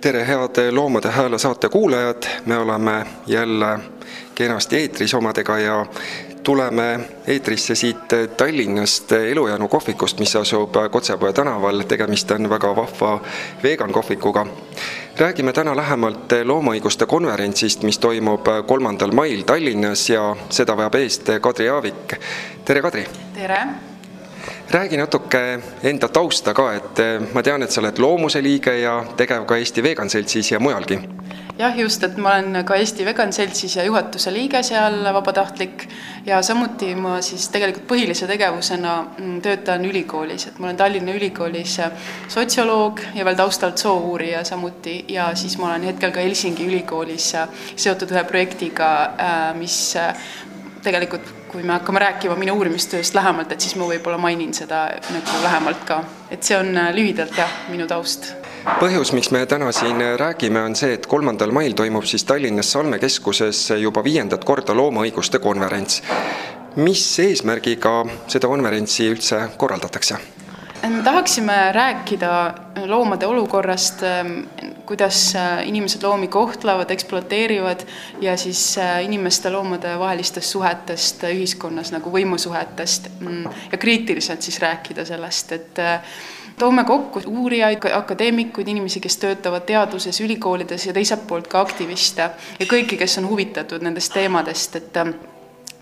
tere, head Loomade Hääle saate kuulajad, me oleme jälle kenasti eetris omadega ja tuleme eetrisse siit Tallinnast Elujäänu kohvikust, mis asub Kotsepoe tänaval, tegemist on väga vahva vegan kohvikuga. räägime täna lähemalt loomaõiguste konverentsist, mis toimub kolmandal mail Tallinnas ja seda veab eest Kadri Aavik. tere, Kadri! tere! Räägi natuke enda tausta ka, et ma tean, et sa oled Loomuse liige ja tegev ka Eesti Vegan Seltsis ja mujalgi. Jah, just, et ma olen ka Eesti Vegan Seltsis ja juhatuse liige seal, vabatahtlik, ja samuti ma siis tegelikult põhilise tegevusena mm, töötan ülikoolis, et ma olen Tallinna Ülikoolis sotsioloog ja veel taustalt soo-uurija samuti. Ja siis ma olen hetkel ka Helsingi Ülikoolis seotud ühe projektiga, äh, mis äh, tegelikult kui me hakkame rääkima minu uurimistööst lähemalt, et siis ma võib-olla mainin seda nagu lähemalt ka. et see on äh, lühidalt jah, minu taust põhjus, miks me täna siin räägime, on see, et kolmandal mail toimub siis Tallinnas Salme keskuses juba viiendat korda loomaõiguste konverents. mis eesmärgiga seda konverentsi üldse korraldatakse? Tahaksime rääkida loomade olukorrast, kuidas inimesed loomi kohtlevad, ekspluateerivad ja siis inimeste, loomade vahelistest suhetest ühiskonnas nagu võimusuhetest mm, ja kriitiliselt siis rääkida sellest, et toome kokku uurijaid, akadeemikuid, inimesi, kes töötavad teaduses, ülikoolides ja teiselt poolt ka aktiviste ja kõiki, kes on huvitatud nendest teemadest, et ähm,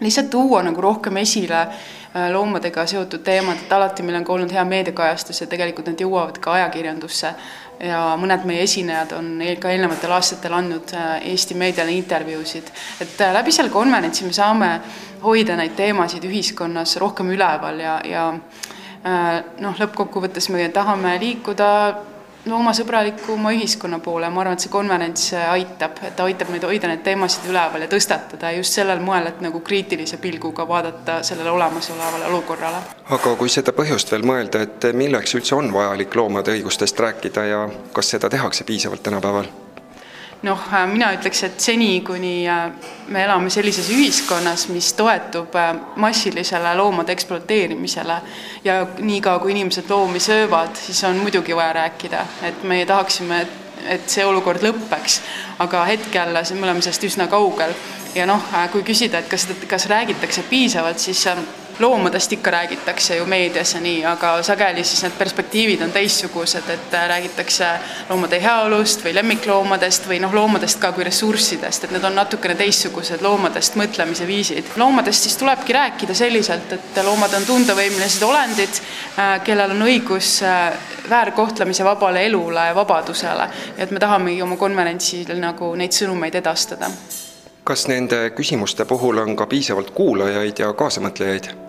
lihtsalt tuua nagu rohkem esile äh, loomadega seotud teemad, et alati meil on ka olnud hea meediakajastus ja tegelikult need jõuavad ka ajakirjandusse ja mõned meie esinejad on ka eelnevatel aastatel andnud äh, Eesti meediale intervjuusid. et äh, läbi selle konverentsi me saame hoida neid teemasid ühiskonnas rohkem üleval ja, ja noh, lõppkokkuvõttes me tahame liikuda loomasõbralikuma ühiskonna poole, ma arvan, et see konverents aitab, et ta aitab meid hoida neid teemasid üleval ja tõstatada just sellel moel, et nagu kriitilise pilguga vaadata sellele olemasolevale olukorrale. aga kui seda põhjust veel mõelda, et milleks üldse on vajalik loomade õigustest rääkida ja kas seda tehakse piisavalt tänapäeval? Noh, äh, mina ütleks, et seni, kuni äh, me elame sellises ühiskonnas, mis toetub äh, massilisele loomade ekspluateerimisele ja niikaua, kui inimesed loomi söövad, siis on muidugi vaja rääkida, et meie tahaksime, et see olukord lõpeks, aga hetkel me oleme sellest üsna kaugel. Ja noh, kui küsida, et kas, kas räägitakse piisavalt, siis loomadest ikka räägitakse ju meedias ja nii, aga sageli siis need perspektiivid on teistsugused, et äh, räägitakse loomade heaolust või lemmikloomadest või noh, loomadest ka kui ressurssidest, et need on natukene teistsugused loomadest mõtlemise viisid. loomadest siis tulebki rääkida selliselt, et loomad on tundevõimelised olendid, äh, kellel on õigus äh, väärkohtlemise vabale elule ja vabadusele. et me tahamegi oma konverentsil nagu neid sõnumeid edastada kas nende küsimuste puhul on ka piisavalt kuulajaid ja kaasamõtlejaid?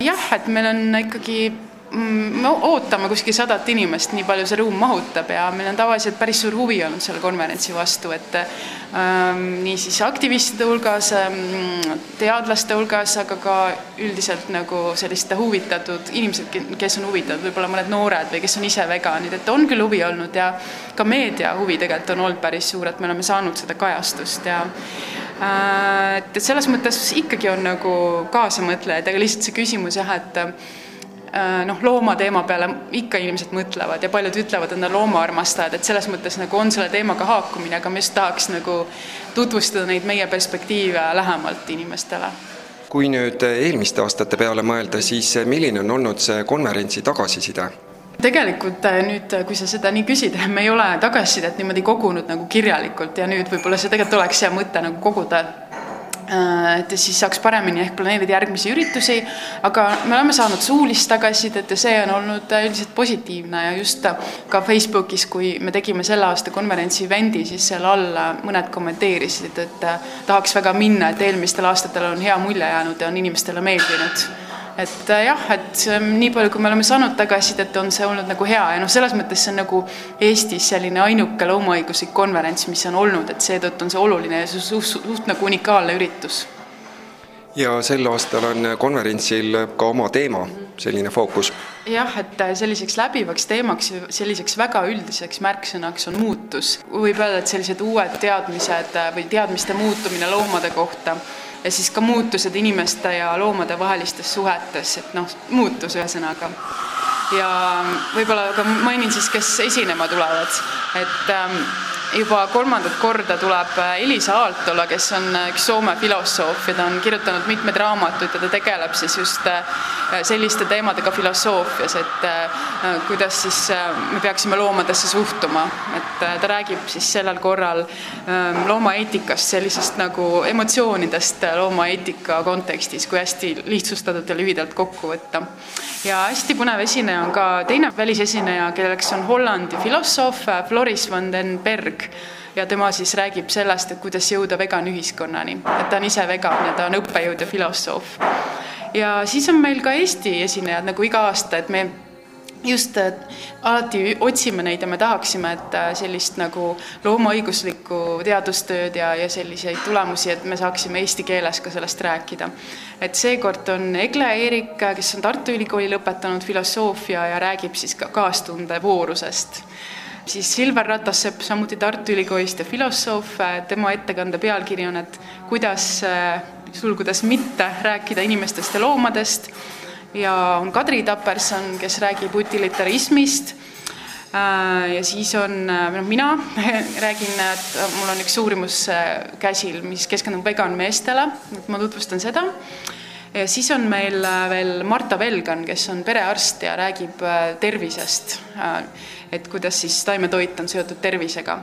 Jah, et meil on ikkagi mm, me ootame kuskil sadat inimest, nii palju see ruum mahutab ja meil on tavaliselt päris suur huvi olnud selle konverentsi vastu, et ähm, nii siis aktivistide hulgas ähm,, teadlaste hulgas, aga ka üldiselt nagu selliste huvitatud inimesed, kes on huvitatud, võib-olla mõned noored või kes on ise veganid, et on küll huvi olnud ja ka meedia huvi tegelikult on olnud päris suur, et me oleme saanud seda kajastust ja et, et selles mõttes ikkagi on nagu kaasamõtlejaid, aga lihtsalt see küsimus jah, et äh, noh, loomateema peale ikka inimesed mõtlevad ja paljud ütlevad, et nad on loomaarmastajad, et selles mõttes nagu on selle teemaga haakumine, aga ma just tahaks nagu tutvustada neid meie perspektiive lähemalt inimestele kui nüüd eelmiste aastate peale mõelda, siis milline on olnud see konverentsi tagasiside? Tegelikult äh, nüüd, äh, kui sa seda nii küsid, me ei ole tagasisidet niimoodi kogunud nagu kirjalikult ja nüüd võib-olla see tegelikult oleks hea mõte nagu koguda. Äh, et siis saaks paremini ehk planeerida järgmisi üritusi, aga me oleme saanud suulist tagasisidet ja see on olnud üldiselt positiivne ja just ka Facebookis, kui me tegime selle aasta konverentsi event'i, siis seal all mõned kommenteerisid, et tahaks väga minna, et eelmistel aastatel on hea mulje jäänud ja on inimestele meeldinud et äh, jah, et nii palju, kui me oleme saanud tagasisidet, on see olnud nagu hea ja noh, selles mõttes see on nagu Eestis selline ainuke loomaõiguslik konverents, mis on olnud, et seetõttu on see oluline ja suht, suht, suht nagu unikaalne üritus. ja sel aastal on konverentsil ka oma teema, selline fookus. jah, et äh, selliseks läbivaks teemaks, selliseks väga üldiseks märksõnaks on muutus. võib öelda, et sellised uued teadmised äh, või teadmiste muutumine loomade kohta ja siis ka muutused inimeste ja loomade vahelistes suhetes, et noh, muutus ühesõnaga. Ja võib-olla ka mainin siis, kes esinema tulevad, et ähm, juba kolmandat korda tuleb äh, Elisa Aaltola, kes on äh, üks Soome filosoof ja ta on kirjutanud mitmeid raamatuid ja ta tegeleb siis just äh, selliste teemadega filosoofias, et kuidas siis me peaksime loomadesse suhtuma, et ta räägib siis sellel korral ähm, loomaeetikast, sellisest nagu emotsioonidest loomaeetika kontekstis, kui hästi lihtsustatult ja lühidalt kokku võtta. ja hästi põnev esineja on ka teine välisesineja, kelleks on Hollandi filosoof Floris van den Berg, ja tema siis räägib sellest, et kuidas jõuda veganühiskonnani, et ta on ise vegan ja ta on õppejõud ja filosoof. Ja siis on meil ka Eesti esinejad nagu iga aasta, et me just alati otsime neid ja me tahaksime, et äh, sellist nagu loomaõiguslikku teadustööd ja, ja selliseid tulemusi, et me saaksime eesti keeles ka sellest rääkida. et seekord on Egle Eerik, kes on Tartu Ülikooli lõpetanud filosoofia ja räägib siis ka kaastunde voorusest siis Silver Ratassepp, samuti Tartu Ülikoolist ja filosoof, tema ettekande pealkiri on, et kuidas, sulgudes mitte rääkida inimestest ja loomadest, ja on Kadri Taperson, kes räägib utilitarismist, ja siis on, noh, mina räägin, et mul on üks uurimus käsil, mis keskendub veganmeestele, et ma tutvustan seda. Ja siis on meil veel Marta Velgan, kes on perearst ja räägib tervisest. Et kuidas siis taimetoit on seotud tervisega.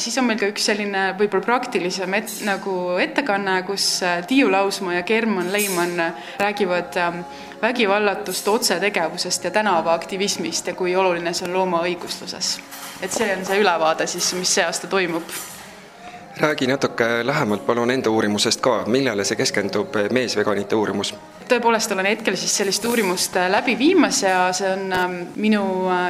Siis on meil ka üks selline võib-olla praktilisem et, nagu ettekanne, kus äh, Tiiu Lausmaa ja German Leimann räägivad ähm, vägivallatust otsetegevusest ja tänavaaktivismist ja kui oluline see on loomaõigusluses. et see on see ülevaade siis, mis see aasta toimub räägi natuke lähemalt palun enda uurimusest ka, millele see keskendub, meesveganite uurimus? tõepoolest olen hetkel siis sellist uurimust äh, läbi viimas ja see on ähm, minu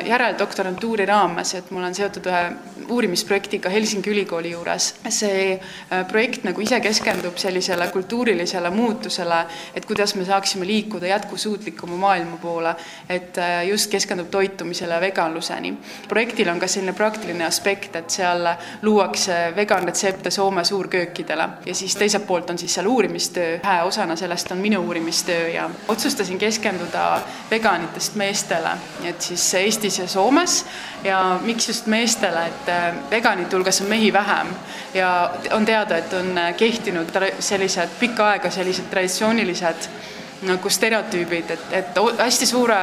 järeldoktorantuuri raames, et mul on seotud ühe uurimisprojektiga Helsingi Ülikooli juures. see projekt nagu ise keskendub sellisele kultuurilisele muutusele, et kuidas me saaksime liikuda jätkusuutlikuma maailma poole, et just keskendub toitumisele ja veganluseni. projektil on ka selline praktiline aspekt, et seal luuakse vegan retsepte Soome suurköökidele. Ja siis teiselt poolt on siis seal uurimistöö, ühe osana sellest on minu uurimistöö, ja otsustasin keskenduda veganitest meestele, et siis Eestis ja Soomes. Ja miks just meestele, et äh, veganite hulgas on mehi vähem. Ja on teada, et on kehtinud sellised pikka aega sellised traditsioonilised nagu stereotüübid, et, et hästi suure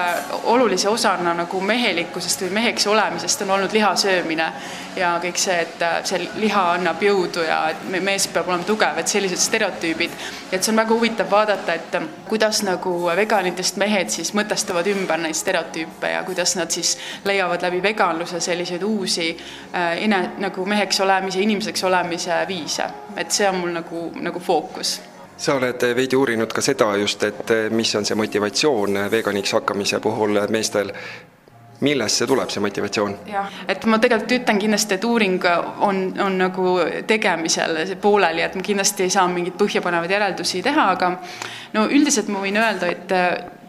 olulise osana nagu mehelikkusest või meheks olemisest on olnud liha söömine ja kõik see, et äh, see liha annab jõudu ja et mees peab olema tugev, et sellised stereotüübid. et see on väga huvitav vaadata, et äh, kuidas nagu veganitest mehed siis mõtestavad ümber neid stereotüüpe ja kuidas nad siis leiavad läbi veganluse selliseid uusi äh, ine-, nagu meheks olemise, inimeseks olemise viise. et see on mul nagu, nagu fookus sa oled veidi uurinud ka seda just, et mis on see motivatsioon veganiks hakkamise puhul meestel, millest see tuleb, see motivatsioon? jah, et ma tegelikult ütlen kindlasti, et uuring on, on nagu tegemisel pooleli, et ma kindlasti ei saa mingeid põhjapanevaid järeldusi teha, aga no üldiselt ma võin öelda, et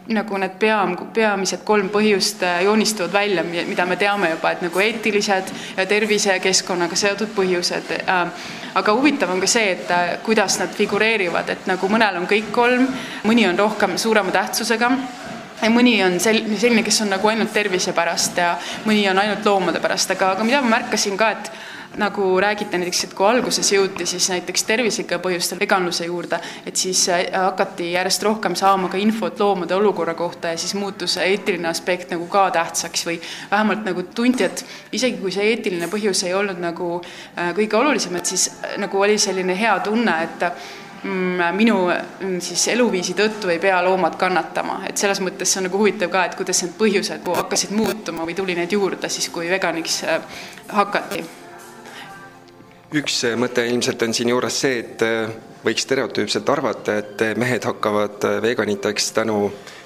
nagu need pea, peamised kolm põhjust äh, joonistuvad välja, mida me teame juba, et nagu eetilised ja tervise ja keskkonnaga seotud põhjused. Äh, aga huvitav on ka see, et äh, kuidas nad figureerivad, et nagu mõnel on kõik kolm, mõni on rohkem suurema tähtsusega ja mõni on sel-, selline, kes on nagu ainult tervise pärast ja mõni on ainult loomade pärast, aga, aga mida ma märkasin ka, et nagu räägite näiteks, et kui alguses jõuti siis näiteks tervislike põhjustel veganluse juurde, et siis äh, hakati järjest rohkem saama ka infot loomade olukorra kohta ja siis muutus eetiline aspekt nagu ka tähtsaks või vähemalt nagu tunti, et isegi kui see eetiline põhjus ei olnud nagu äh, kõige olulisem, et siis äh, nagu oli selline hea tunne, et mm, minu mm, siis eluviisi tõttu ei pea loomad kannatama, et selles mõttes see on nagu huvitav ka, et kuidas need põhjused hakkasid muutuma või tuli neid juurde siis, kui veganiks hakati üks mõte ilmselt on siinjuures see, et äh, võiks stereotüüpselt arvata, et mehed hakkavad äh, veganiteks tänu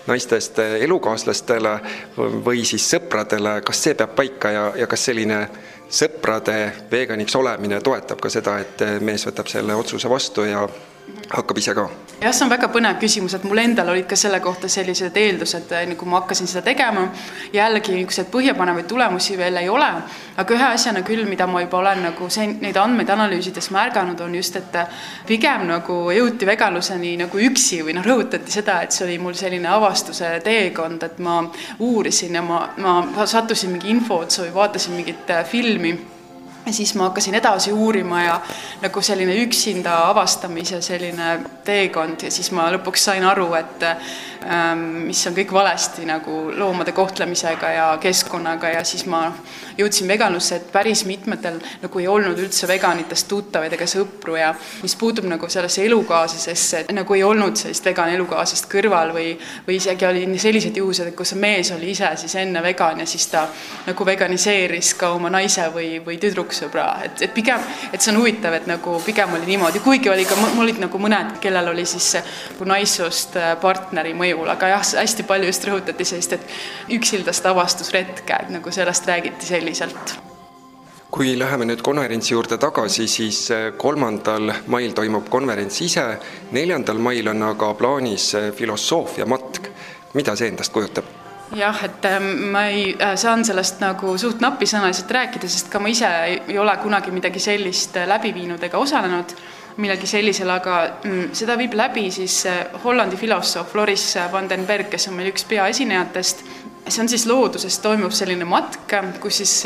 naistest äh, elukaaslastele või siis sõpradele, kas see peab paika ja, ja kas selline sõprade veganiks olemine toetab ka seda, et mees võtab selle otsuse vastu ja hakkab ise ka? jah, see on väga põnev küsimus, et mul endal olid ka selle kohta sellised eeldused, enne kui ma hakkasin seda tegema. jällegi niisuguseid põhjapanevaid tulemusi veel ei ole, aga ühe asjana küll, mida ma juba olen nagu see, neid andmeid analüüsides märganud, on just, et pigem nagu jõuti veganluseni nagu üksi või noh, rõhutati seda, et see oli mul selline avastuse teekond, et ma uurisin ja ma, ma sattusin mingi info otsa või vaatasin mingit filmi ja siis ma hakkasin edasi uurima ja nagu selline üksinda avastamise selline teekond ja siis ma lõpuks sain aru, et ähm, mis on kõik valesti nagu loomade kohtlemisega ja keskkonnaga ja siis ma jõudsin veganusse, et päris mitmetel nagu ei olnud üldse veganitest tuttavaid ega sõpru ja mis puutub nagu sellesse elukaaslasesse, nagu ei olnud sellist vegan elukaaslast kõrval või, või isegi oli sellised juhused, et kus mees oli ise siis enne vegan ja siis ta nagu veganiseeris ka oma naise või, või tüdruks sõbra, et, et pigem, et see on huvitav, et nagu pigem oli niimoodi, kuigi oli ka, mul olid nagu mõned, kellel oli siis nagu naissoost äh, partneri mõjul, aga jah, hästi palju just rõhutati sellist, et üksildast avastusretke, et nagu sellest räägiti selliselt kui läheme nüüd konverentsi juurde tagasi, siis äh, kolmandal mail toimub konverents ise, neljandal mail on aga plaanis äh, filosoofiamatk. mida see endast kujutab? Jah, et ähm, ma ei, äh, saan sellest nagu suht napisõnaliselt rääkida, sest ka ma ise ei ole kunagi midagi sellist äh, läbi viinud ega osalenud millelgi sellisel, aga mm, seda viib läbi siis äh, Hollandi filosoof Floris van den Berg, kes on meil üks peaesinejatest. see on siis looduses toimub selline matk, kus siis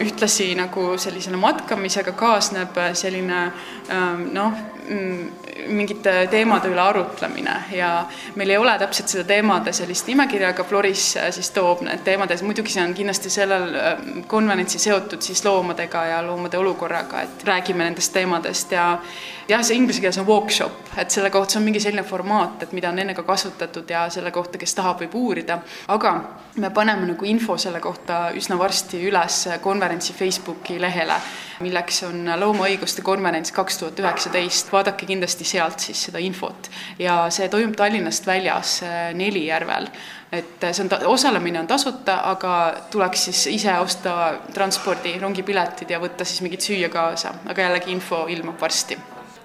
ühtlasi nagu sellisele matkamisega kaasneb selline ähm, noh, mm, mingite teemade üle arutlemine ja meil ei ole täpselt seda teemade sellist nimekirja, aga Floris äh, siis toob need teemad ja muidugi see on kindlasti sellel äh, konverentsil seotud siis loomadega ja loomade olukorraga, et räägime nendest teemadest ja jah, see inglise keeles on workshop, et selle kohta, see on mingi selline formaat, et mida on enne ka kasutatud ja selle kohta, kes tahab, võib uurida, aga me paneme nagu info selle kohta üsna varsti üles konverentsi Facebooki lehele, milleks on loomaõiguste konverents kaks tuhat üheksateist, vaadake kindlasti sealt siis seda infot. ja see toimub Tallinnast väljas Nelijärvel et see on osalemine on tasuta, aga tuleks siis ise osta transpordi, rongipiletid ja võtta siis mingit süüa kaasa, aga jällegi info ilmub varsti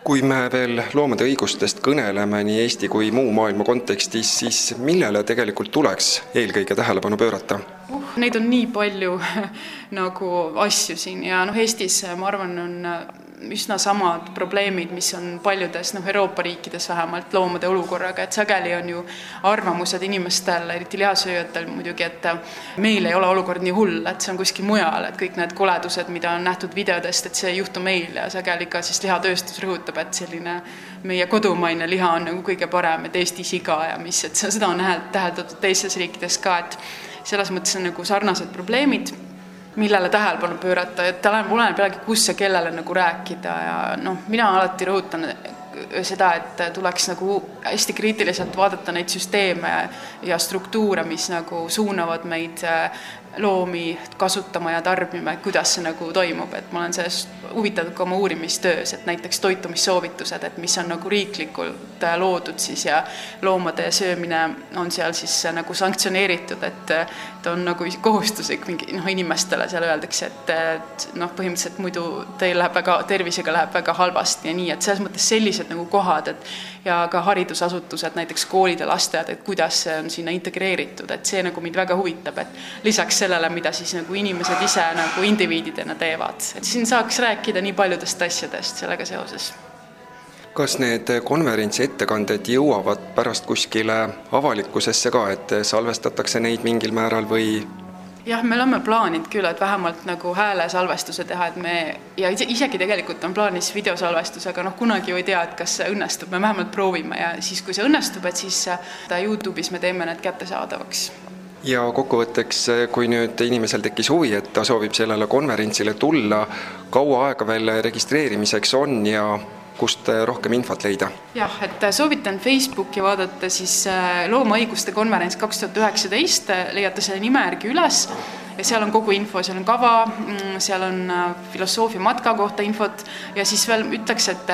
kui me veel loomade õigustest kõneleme nii Eesti kui muu maailma kontekstis, siis millele tegelikult tuleks eelkõige tähelepanu pöörata? uh, neid on nii palju nagu asju siin ja noh, Eestis ma arvan, on üsna samad probleemid, mis on paljudes noh, Euroopa riikides vähemalt loomade olukorraga, et sageli on ju arvamused inimestel, eriti lihasööjatel muidugi, et meil ei ole olukord nii hull, et see on kuskil mujal, et kõik need koledused, mida on nähtud videodest, et see ei juhtu meil ja sageli ka siis lihatööstus rõhutab, et selline meie kodumaine liha on nagu kõige parem, et Eesti siga ja mis, et seda on täheldatud teistes riikides ka, et selles mõttes on nagu sarnased probleemid millele tähelepanu pöörata, et oleneb, oleneb jällegi, kus ja kellele nagu rääkida ja noh, mina alati rõhutan seda, et tuleks nagu hästi kriitiliselt vaadata neid süsteeme ja struktuure, mis nagu suunavad meid loomi kasutama ja tarbima, et kuidas see nagu toimub, et ma olen sellest huvitatud ka oma uurimistöös, et näiteks toitumissoovitused, et mis on nagu riiklikult äh, loodud siis ja loomade söömine on seal siis äh, nagu sanktsioneeritud, et et on nagu kohustuslik mingi noh, inimestele seal öeldakse, et, et noh, põhimõtteliselt muidu teil läheb väga, tervisega läheb väga halvasti ja nii, et selles mõttes sellised nagu kohad, et ja ka haridusasutused, näiteks koolid ja lasteaiad, et kuidas see on sinna integreeritud, et see nagu mind väga huvitab, et lisaks sellele, mida siis nagu inimesed ise nagu indiviididena teevad, et siin saaks rääkida nii paljudest asjadest sellega seoses. Kas need konverentsi ettekanded jõuavad pärast kuskile avalikkusesse ka, et salvestatakse neid mingil määral või? Jah, me oleme plaaninud küll, et vähemalt nagu häälesalvestuse teha, et me ja isegi tegelikult on plaanis videosalvestus, aga noh, kunagi ju ei tea, et kas see õnnestub, me vähemalt proovime ja siis, kui see õnnestub, et siis Youtube'is me teeme need kättesaadavaks ja kokkuvõtteks, kui nüüd inimesel tekkis huvi, et ta soovib sellele konverentsile tulla, kaua aega veel registreerimiseks on ja kust rohkem infot leida? jah, et soovitan Facebooki vaadata siis äh, loomaõiguste konverents kaks tuhat üheksateist, leiate selle nime järgi üles ja seal on kogu info, seal on kava, seal on filosoofia matka kohta infot. Ja siis veel ütleks, et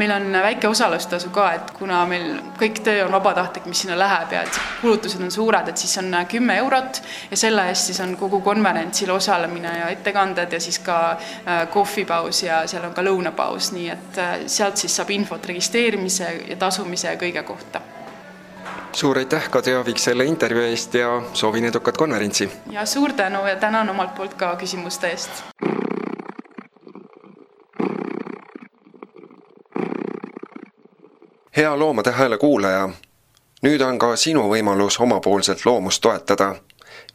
meil on väike osalustasu ka, et kuna meil kõik töö on vabatahtlik, mis sinna läheb ja et kulutused on suured, et siis on kümme eurot. Ja selle eest siis on kogu konverentsil osalemine ja ettekanded ja siis ka kohvipaus ja seal on ka lõunapaus, nii et sealt siis saab infot registreerimise ja tasumise ja kõige kohta suur aitäh, Kadri Aavik, selle intervjuu eest ja soovin edukat konverentsi! ja suur tänu ja tänan omalt poolt ka küsimuste eest! hea Loomade Hääle kuulaja, nüüd on ka sinu võimalus omapoolselt loomust toetada.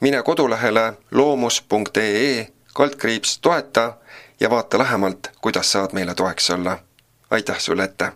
mine kodulehele loomus.ee kaldkriips toeta ja vaata lähemalt, kuidas saad meile toeks olla. aitäh sulle ette!